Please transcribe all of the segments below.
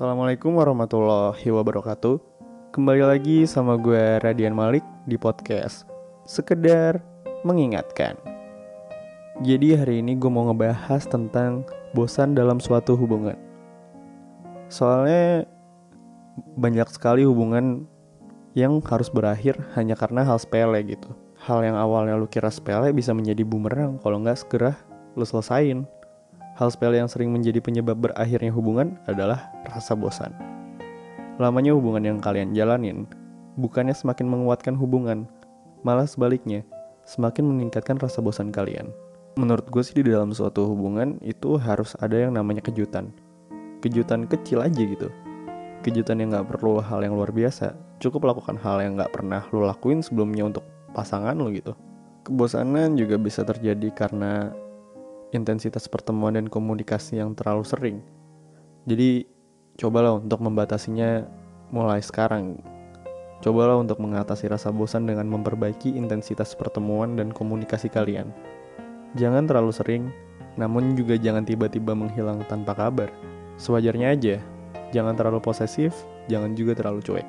Assalamualaikum warahmatullahi wabarakatuh. Kembali lagi sama gue Radian Malik di podcast Sekedar mengingatkan. Jadi hari ini gue mau ngebahas tentang bosan dalam suatu hubungan. Soalnya banyak sekali hubungan yang harus berakhir hanya karena hal sepele gitu. Hal yang awalnya lu kira sepele bisa menjadi bumerang kalau nggak segera lu selesain Hal sepele yang sering menjadi penyebab berakhirnya hubungan adalah rasa bosan. Lamanya hubungan yang kalian jalanin bukannya semakin menguatkan hubungan, malah sebaliknya, semakin meningkatkan rasa bosan kalian. Menurut gue sih di dalam suatu hubungan itu harus ada yang namanya kejutan. Kejutan kecil aja gitu. Kejutan yang gak perlu hal yang luar biasa. Cukup lakukan hal yang gak pernah lo lakuin sebelumnya untuk pasangan lo gitu. Kebosanan juga bisa terjadi karena intensitas pertemuan dan komunikasi yang terlalu sering. Jadi, cobalah untuk membatasinya mulai sekarang. Cobalah untuk mengatasi rasa bosan dengan memperbaiki intensitas pertemuan dan komunikasi kalian. Jangan terlalu sering, namun juga jangan tiba-tiba menghilang tanpa kabar. Sewajarnya aja, jangan terlalu posesif, jangan juga terlalu cuek.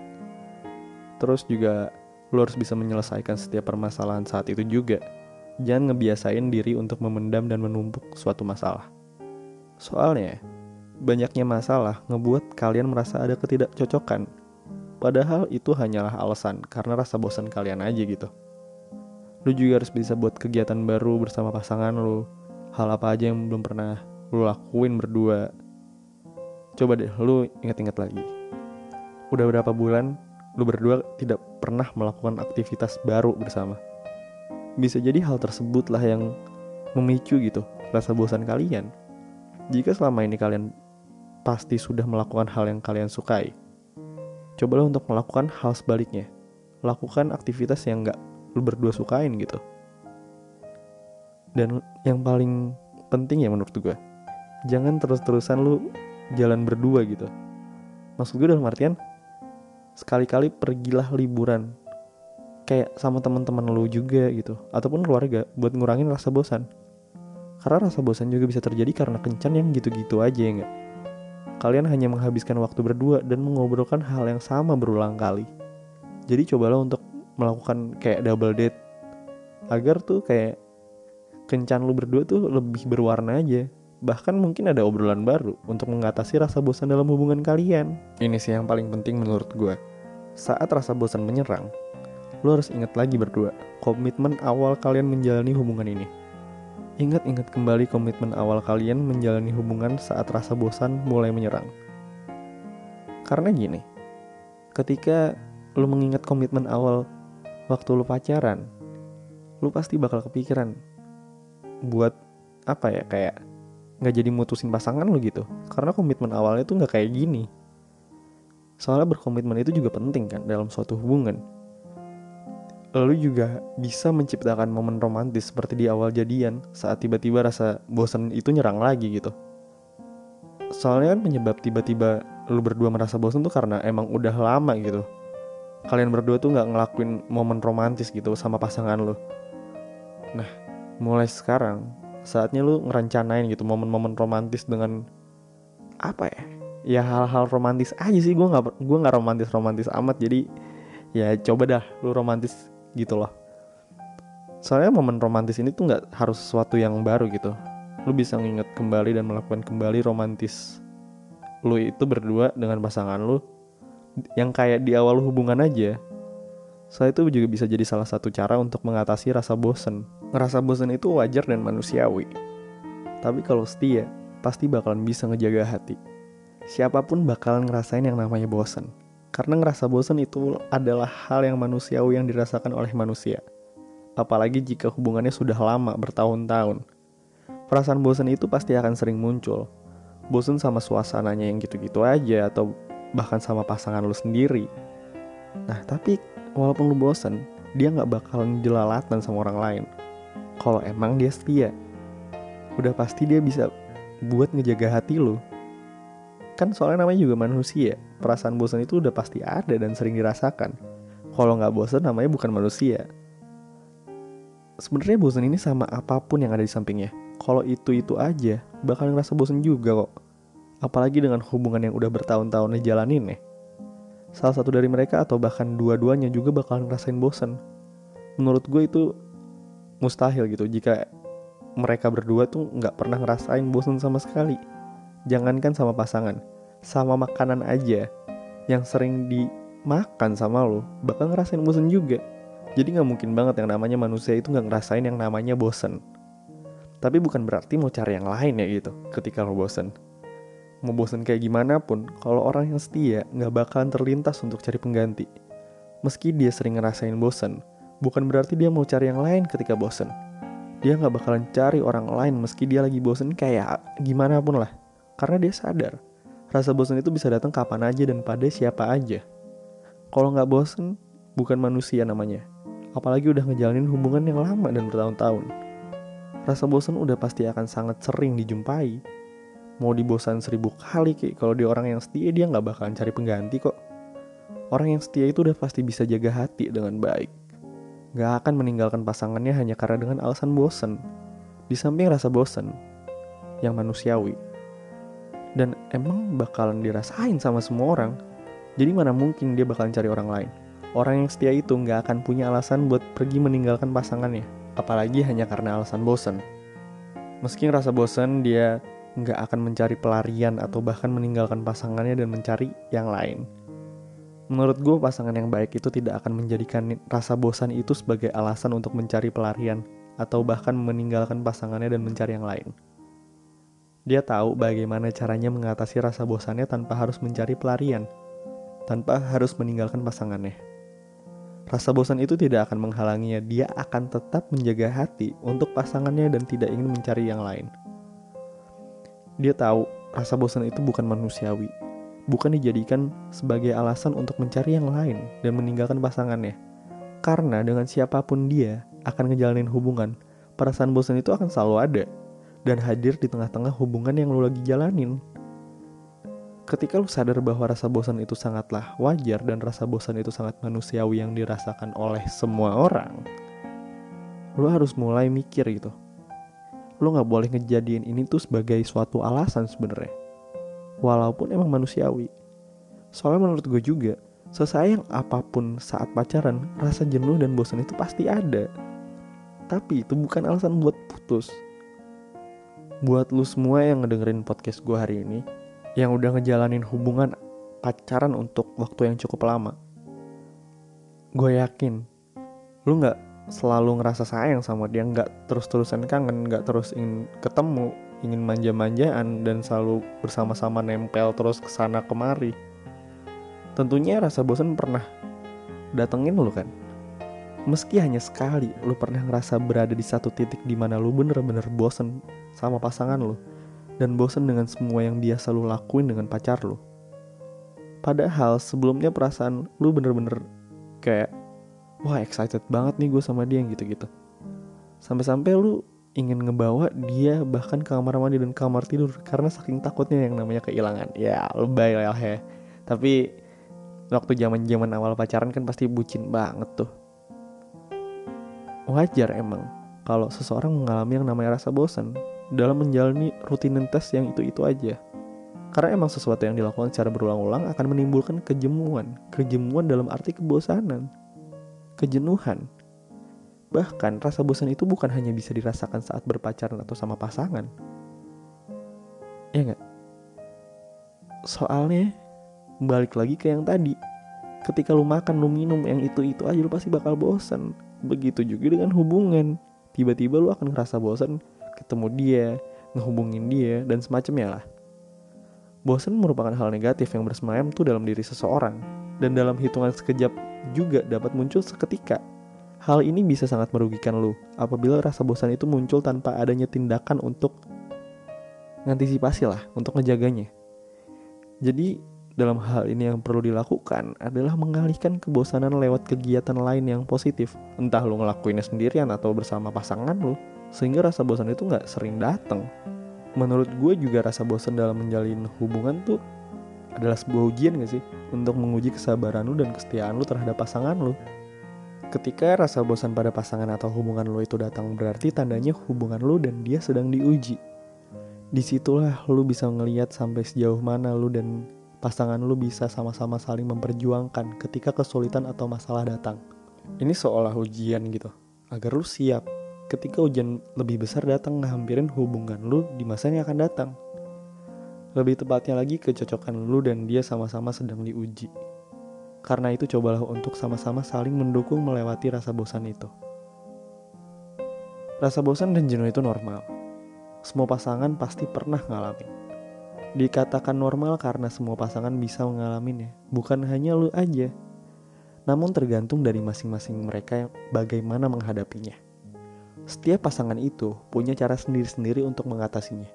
Terus juga, lo harus bisa menyelesaikan setiap permasalahan saat itu juga jangan ngebiasain diri untuk memendam dan menumpuk suatu masalah. Soalnya, banyaknya masalah ngebuat kalian merasa ada ketidakcocokan. Padahal itu hanyalah alasan karena rasa bosan kalian aja gitu. Lu juga harus bisa buat kegiatan baru bersama pasangan lu. Hal apa aja yang belum pernah lu lakuin berdua. Coba deh lu inget-inget lagi. Udah berapa bulan lu berdua tidak pernah melakukan aktivitas baru bersama bisa jadi hal tersebut lah yang memicu gitu rasa bosan kalian. Jika selama ini kalian pasti sudah melakukan hal yang kalian sukai, cobalah untuk melakukan hal sebaliknya. Lakukan aktivitas yang gak lu berdua sukain gitu. Dan yang paling penting ya menurut gue, jangan terus-terusan lu jalan berdua gitu. Maksud gue dalam artian, sekali-kali pergilah liburan kayak sama teman-teman lu juga gitu. Ataupun keluarga buat ngurangin rasa bosan. Karena rasa bosan juga bisa terjadi karena kencan yang gitu-gitu aja ya nggak? Kalian hanya menghabiskan waktu berdua dan mengobrolkan hal yang sama berulang kali. Jadi cobalah untuk melakukan kayak double date. Agar tuh kayak kencan lu berdua tuh lebih berwarna aja. Bahkan mungkin ada obrolan baru untuk mengatasi rasa bosan dalam hubungan kalian. Ini sih yang paling penting menurut gue saat rasa bosan menyerang lo harus ingat lagi berdua, komitmen awal kalian menjalani hubungan ini. Ingat-ingat kembali komitmen awal kalian menjalani hubungan saat rasa bosan mulai menyerang. Karena gini, ketika lo mengingat komitmen awal waktu lo pacaran, lo pasti bakal kepikiran buat apa ya kayak nggak jadi mutusin pasangan lo gitu. Karena komitmen awalnya tuh nggak kayak gini. Soalnya berkomitmen itu juga penting kan dalam suatu hubungan lu juga bisa menciptakan momen romantis seperti di awal jadian saat tiba-tiba rasa bosan itu nyerang lagi gitu. Soalnya kan penyebab tiba-tiba lu berdua merasa bosan tuh karena emang udah lama gitu. Kalian berdua tuh nggak ngelakuin momen romantis gitu sama pasangan lu. Nah, mulai sekarang saatnya lu ngerencanain gitu momen-momen romantis dengan apa ya? Ya hal-hal romantis aja sih gue nggak gue nggak romantis romantis amat jadi ya coba dah lu romantis gitu loh soalnya momen romantis ini tuh nggak harus sesuatu yang baru gitu lu bisa nginget kembali dan melakukan kembali romantis lu itu berdua dengan pasangan lu yang kayak di awal hubungan aja Soalnya itu juga bisa jadi salah satu cara untuk mengatasi rasa bosen. Ngerasa bosen itu wajar dan manusiawi. Tapi kalau setia, pasti bakalan bisa ngejaga hati. Siapa pun bakalan ngerasain yang namanya bosen. Karena ngerasa bosan itu adalah hal yang manusiawi yang dirasakan oleh manusia. Apalagi jika hubungannya sudah lama bertahun-tahun. Perasaan bosan itu pasti akan sering muncul. Bosan sama suasananya yang gitu-gitu aja atau bahkan sama pasangan lu sendiri. Nah tapi walaupun lu bosan, dia nggak bakalan jelalatan sama orang lain. Kalau emang dia setia, udah pasti dia bisa buat ngejaga hati lu kan soalnya namanya juga manusia perasaan bosan itu udah pasti ada dan sering dirasakan kalau nggak bosan namanya bukan manusia sebenarnya bosan ini sama apa pun yang ada di sampingnya kalau itu itu aja bakal ngerasa bosan juga kok Apalagi dengan hubungan yang udah bertahun-tahun dijalanin nih. Salah satu dari mereka atau bahkan dua-duanya juga bakalan ngerasain bosen. Menurut gue itu mustahil gitu jika mereka berdua tuh nggak pernah ngerasain bosen sama sekali. Jangankan sama pasangan, sama makanan aja yang sering dimakan sama lo bakal ngerasain bosen juga. Jadi nggak mungkin banget yang namanya manusia itu nggak ngerasain yang namanya bosen. Tapi bukan berarti mau cari yang lain ya gitu ketika lo bosen. Mau bosen kayak gimana pun, kalau orang yang setia nggak bakalan terlintas untuk cari pengganti. Meski dia sering ngerasain bosen, bukan berarti dia mau cari yang lain ketika bosen. Dia nggak bakalan cari orang lain meski dia lagi bosen kayak gimana pun lah. Karena dia sadar, rasa bosen itu bisa datang kapan aja dan pada siapa aja. Kalau nggak bosen, bukan manusia namanya. Apalagi udah ngejalanin hubungan yang lama dan bertahun-tahun. Rasa bosen udah pasti akan sangat sering dijumpai. Mau dibosan seribu kali kayak kalau dia orang yang setia dia nggak bakalan cari pengganti kok. Orang yang setia itu udah pasti bisa jaga hati dengan baik. Gak akan meninggalkan pasangannya hanya karena dengan alasan bosen. Di samping rasa bosen, yang manusiawi, dan emang bakalan dirasain sama semua orang. Jadi mana mungkin dia bakalan cari orang lain. Orang yang setia itu nggak akan punya alasan buat pergi meninggalkan pasangannya, apalagi hanya karena alasan bosan. Meski ngerasa bosan, dia nggak akan mencari pelarian atau bahkan meninggalkan pasangannya dan mencari yang lain. Menurut gue pasangan yang baik itu tidak akan menjadikan rasa bosan itu sebagai alasan untuk mencari pelarian atau bahkan meninggalkan pasangannya dan mencari yang lain. Dia tahu bagaimana caranya mengatasi rasa bosannya tanpa harus mencari pelarian, tanpa harus meninggalkan pasangannya. Rasa bosan itu tidak akan menghalanginya, dia akan tetap menjaga hati untuk pasangannya dan tidak ingin mencari yang lain. Dia tahu rasa bosan itu bukan manusiawi, bukan dijadikan sebagai alasan untuk mencari yang lain dan meninggalkan pasangannya. Karena dengan siapa pun dia akan ngejalanin hubungan, perasaan bosan itu akan selalu ada dan hadir di tengah-tengah hubungan yang lo lagi jalanin. Ketika lo sadar bahwa rasa bosan itu sangatlah wajar dan rasa bosan itu sangat manusiawi yang dirasakan oleh semua orang, lo harus mulai mikir gitu. Lo gak boleh ngejadiin ini tuh sebagai suatu alasan sebenarnya. Walaupun emang manusiawi. Soalnya menurut gue juga, sesayang apa pun saat pacaran, rasa jenuh dan bosan itu pasti ada. Tapi itu bukan alasan buat putus buat lu semua yang ngedengerin podcast gue hari ini, yang udah ngejalanin hubungan pacaran untuk waktu yang cukup lama, gue yakin lu nggak selalu ngerasa sayang sama dia, nggak terus-terusan kangen, nggak terus ingin ketemu, ingin manja-manjaan dan selalu bersama-sama nempel terus ke sana kemari. Tentunya rasa bosan pernah datengin lu kan. Meski hanya sekali, lu pernah ngerasa berada di satu titik di mana lu bener-bener bosen sama pasangan lu dan bosen dengan semua yang biasa lu lakuin dengan pacar lu. Padahal sebelumnya perasaan lu bener-bener kayak wah excited banget nih gue sama dia gitu-gitu. Sampai-sampai lu ingin ngebawa dia bahkan ke kamar mandi dan kamar tidur karena saking takutnya yang namanya kehilangan. Ya lebay lah ya. Tapi waktu zaman-zaman awal pacaran kan pasti bucin banget tuh wajar emang kalau seseorang mengalami yang namanya rasa bosan dalam menjalani rutinitas yang itu-itu aja. Karena emang sesuatu yang dilakukan secara berulang-ulang akan menimbulkan kejemuan. Kejemuan dalam arti kebosanan. Kejenuhan. Bahkan rasa bosan itu bukan hanya bisa dirasakan saat berpacaran atau sama pasangan. Ya nggak? Soalnya balik lagi ke yang tadi. Ketika lu makan, lu minum yang itu-itu aja lu pasti bakal bosan Begitu juga dengan hubungan. Tiba-tiba lu akan ngerasa bosan ketemu dia, ngehubungin dia, dan semacamnya lah. Bosan merupakan hal negatif yang bersemayam tuh dalam diri seseorang, dan dalam hitungan sekejap juga dapat muncul seketika. Hal ini bisa sangat merugikan lu apabila rasa bosan itu muncul tanpa adanya tindakan untuk ngantisipasi lah, untuk ngejaganya. Jadi dalam hal ini yang perlu dilakukan adalah mengalihkan kebosanan lewat kegiatan lain yang positif. Entah lu ngelakuinnya sendirian atau bersama pasangan lu, sehingga rasa bosan itu nggak sering datang. Menurut gue juga rasa bosan dalam menjalin hubungan tuh adalah sebuah ujian gak sih? Untuk menguji kesabaran lu dan kesetiaan lu terhadap pasangan lu. Ketika rasa bosan pada pasangan atau hubungan lu itu datang berarti tandanya hubungan lu dan dia sedang diuji. di situlah lu bisa ngeliat sampai sejauh mana lu dan pasangan lu bisa sama-sama saling memperjuangkan ketika kesulitan atau masalah datang. Ini seolah ujian gitu, agar lu siap ketika ujian lebih besar datang ngehampirin hubungan lu di masa yang akan datang. Lebih tepatnya lagi kecocokan lu dan dia sama-sama sedang diuji. Karena itu cobalah untuk sama-sama saling mendukung melewati rasa bosan itu. Rasa bosan dan jenuh itu normal. Semua pasangan pasti pernah ngalamin. Dikatakan normal karena semua pasangan bisa mengalaminya, bukan hanya lu aja. Namun tergantung dari masing-masing mereka bagaimana menghadapinya. Setiap pasangan itu punya cara sendiri-sendiri untuk mengatasinya.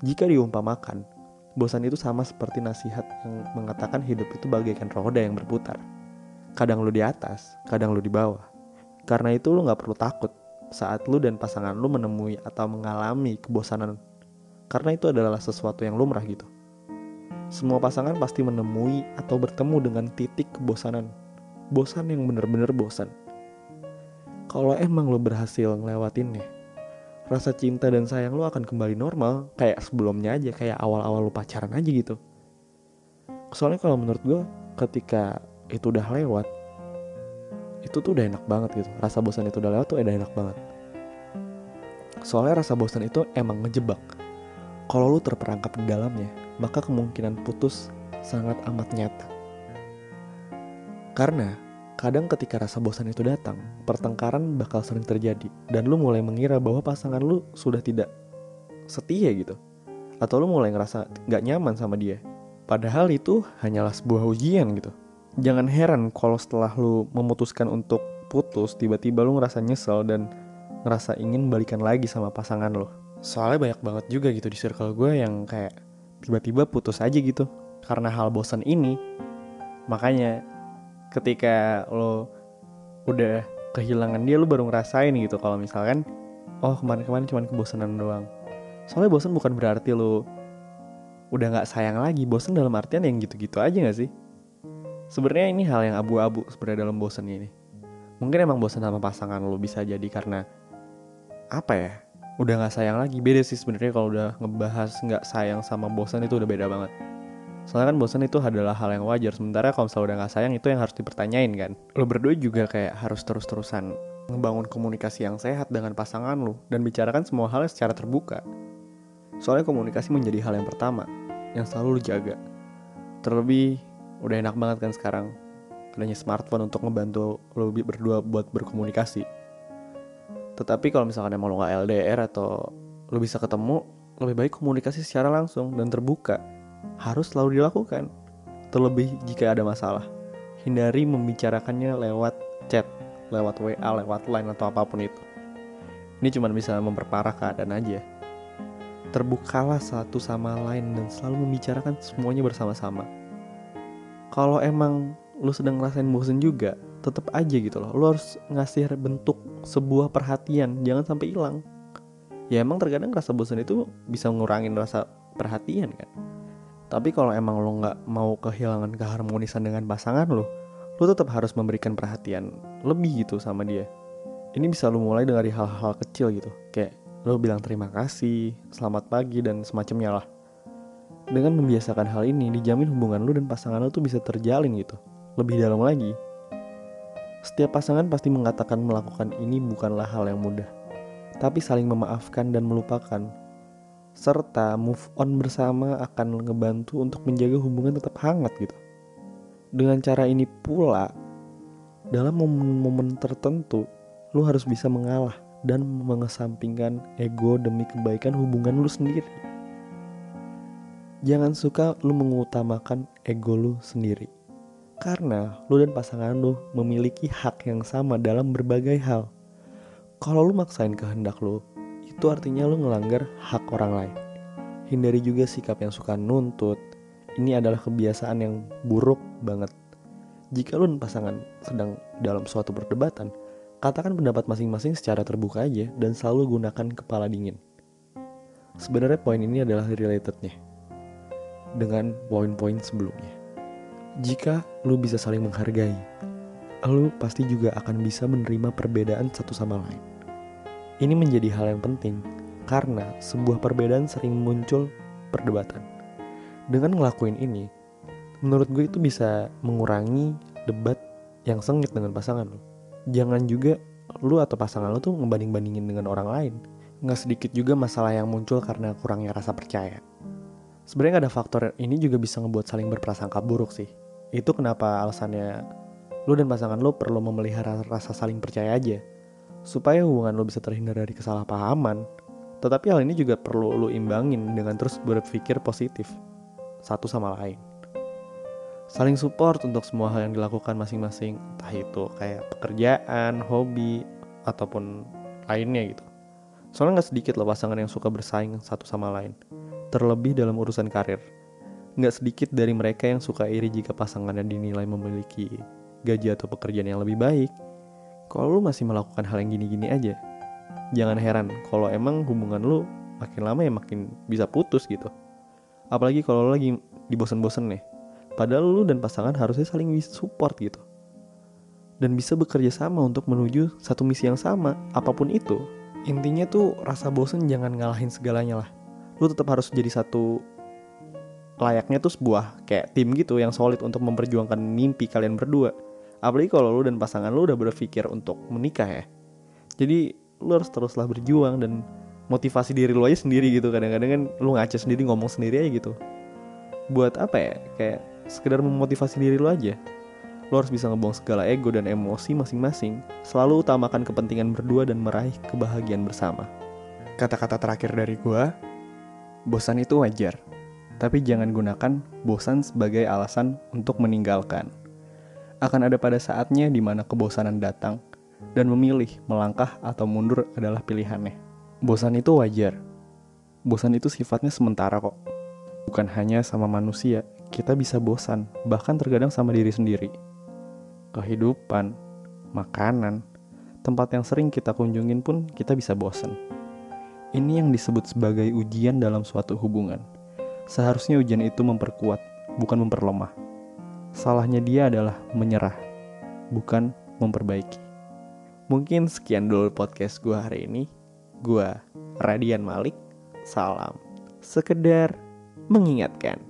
Jika diumpamakan, bosan itu sama seperti nasihat yang mengatakan hidup itu bagaikan roda yang berputar. Kadang lu di atas, kadang lu di bawah. Karena itu lu gak perlu takut saat lu dan pasangan lu menemui atau mengalami kebosanan. Karena itu adalah sesuatu yang lumrah gitu. Semua pasangan pasti menemui atau bertemu dengan titik kebosanan. Bosan yang bener-bener bosan. Kalau emang lo berhasil ngelewatinnya rasa cinta dan sayang lo akan kembali normal. Kayak sebelumnya aja kayak awal-awal lo pacaran aja gitu. Soalnya kalau menurut gue ketika itu udah lewat itu tuh udah enak banget gitu. Rasa bosan itu udah lewat tuh udah enak banget. Soalnya rasa bosan itu emang ngejebak kalau lo terperangkap di dalamnya maka kemungkinan putus sangat amat nyata karena Kadang ketika rasa bosan itu datang, pertengkaran bakal sering terjadi dan lu mulai mengira bahwa pasangan lu sudah tidak setia gitu. Atau lu mulai ngerasa gak nyaman sama dia. Padahal itu hanyalah sebuah ujian gitu. Jangan heran kalau setelah lu memutuskan untuk putus, tiba-tiba lu ngerasa nyesel dan ngerasa ingin balikan lagi sama pasangan lo. Soalnya banyak banget juga gitu di circle gue yang kayak tiba-tiba putus aja gitu. Karena hal bosan ini, makanya ketika lo udah kehilangan dia lo baru ngerasain gitu kalau misalkan oh kemarin-kemarin cuma kebosanan doang. Soalnya bosan bukan berarti lo udah nggak sayang lagi bosan dalam artian yang gitu-gitu aja gak sih? Sebenarnya ini hal yang abu-abu sebenarnya dalam bosan ini. Mungkin emang bosan sama pasangan lo bisa jadi karena apa ya udah nggak sayang lagi beda sih sebenarnya kalau udah ngebahas nggak sayang sama bosan itu udah beda banget Soalnya kan bosan itu adalah hal yang wajar. Sementara kalau misalnya udah gak sayang itu yang harus dipertanyain kan. Lo berdua juga kayak harus terus-terusan ngebangun komunikasi yang sehat dengan pasangan lo dan bicarakan semua hal secara terbuka. Soalnya komunikasi menjadi hal yang pertama yang selalu lo jaga. Terlebih udah enak banget kan sekarang adanya smartphone untuk ngebantu lo berdua buat berkomunikasi. Tetapi kalau misalkan emang lo gak LDR atau lo bisa ketemu, lebih baik komunikasi secara langsung dan terbuka harus selalu dilakukan. Terlebih jika ada masalah. Hindari membicarakannya lewat chat, lewat WA, lewat line atau apa pun itu. Ini cuma bisa memperparah keadaan aja. Terbukalah satu sama lain dan selalu membicarakan semuanya bersama-sama. Kalau emang lu sedang ngerasain bosen juga, tetap aja gitu loh. Lu harus ngasih bentuk sebuah perhatian, jangan sampai hilang. Ya emang terkadang rasa bosan itu bisa ngurangin rasa perhatian kan tapi kalau emang lo nggak mau kehilangan keharmonisan dengan pasangan lo, lo tetap harus memberikan perhatian lebih gitu sama dia. Ini bisa lo mulai dari hal-hal kecil gitu, kayak lo bilang terima kasih, selamat pagi dan semacamnya lah. Dengan membiasakan hal ini, dijamin hubungan lo dan pasangan lo tuh bisa terjalin gitu. Lebih dalam lagi, setiap pasangan pasti mengatakan melakukan ini bukanlah hal yang mudah, tapi saling memaafkan dan melupakan serta move on bersama akan ngebantu untuk menjaga hubungan tetap hangat gitu. Dengan cara ini pula, dalam momen-momen tertentu, lu harus bisa mengalah dan mengesampingkan ego demi kebaikan hubungan lu sendiri. Jangan suka lu mengutamakan ego lu sendiri. Karena lu dan pasangan lu memiliki hak yang sama dalam berbagai hal. Kalau lu maksain kehendak lu, itu artinya lo ngelanggar hak orang lain. Hindari juga sikap yang suka nuntut. Ini adalah kebiasaan yang buruk banget. Jika lo dan pasangan sedang dalam suatu perdebatan, katakan pendapat masing-masing secara terbuka aja dan selalu gunakan kepala dingin. Sebenarnya poin ini adalah relatednya dengan poin-poin sebelumnya. Jika lo bisa saling menghargai, lo pasti juga akan bisa menerima perbedaan satu sama lain. Ini menjadi hal yang penting karena sebuah perbedaan sering muncul perdebatan. Dengan ngelakuin ini, menurut gue itu bisa mengurangi debat yang sengit dengan pasangan lo. Jangan juga lu atau pasangan lo tuh ngebanding-bandingin dengan orang lain. Nggak sedikit juga masalah yang muncul karena kurangnya rasa percaya. Sebenarnya ada faktor ini juga bisa ngebuat saling berprasangka buruk sih. Itu kenapa alasannya lu dan pasangan lo perlu memelihara rasa saling percaya aja. Supaya hubungan lo bisa terhindar dari kesalahpahaman. Tetapi hal ini juga perlu lo imbangin dengan terus berpikir positif. Satu sama lain saling support untuk semua hal yang dilakukan masing-masing entah itu kayak pekerjaan, hobi ataupun lainnya gitu. Soalnya nggak sedikit loh pasangan yang suka bersaing satu sama lain, terlebih dalam urusan karir. Nggak sedikit dari mereka yang suka iri jika pasangannya dinilai memiliki gaji atau pekerjaan yang lebih baik. Kalau lu masih melakukan hal yang gini-gini aja, jangan heran kalau emang hubungan lu makin lama ya makin bisa putus gitu. Apalagi kalau lu lagi dibosen-bosen nih, Padahal lu dan pasangan harusnya saling support gitu. Dan bisa bekerja sama untuk menuju satu misi yang sama, apa pun itu. Intinya tuh rasa bosen jangan ngalahin segalanya lah. Lu tetap harus jadi satu layaknya tuh sebuah kayak tim gitu yang solid untuk memperjuangkan mimpi kalian berdua. Apalagi kalau lu dan pasangan lu udah berpikir untuk menikah ya. Jadi lu harus teruslah berjuang dan motivasi diri lu aja sendiri gitu. Kadang-kadang kan lu ngaca sendiri ngomong sendiri aja gitu. Buat apa ya? Kayak sekedar memotivasi diri lo aja. Lo harus bisa ngebuang segala ego dan emosi masing-masing. Selalu utamakan kepentingan berdua dan meraih kebahagiaan bersama. Kata-kata terakhir dari gua, bosan itu wajar. Tapi jangan gunakan bosan sebagai alasan untuk meninggalkan. Akan ada pada saatnya di mana kebosanan datang dan memilih melangkah atau mundur adalah pilihannya. Bosan itu wajar. Bosan itu sifatnya sementara kok. Bukan hanya sama manusia, kita bisa bosan, bahkan terkadang sama diri sendiri. Kehidupan, makanan, tempat yang sering kita kunjungin pun kita bisa bosan. Ini yang disebut sebagai ujian dalam suatu hubungan. Seharusnya ujian itu memperkuat, bukan memperlemah. Salahnya dia adalah menyerah, bukan memperbaiki. Mungkin sekian dulu podcast gue hari ini. Gue Radian Malik. Salam. Sekedar mengingatkan.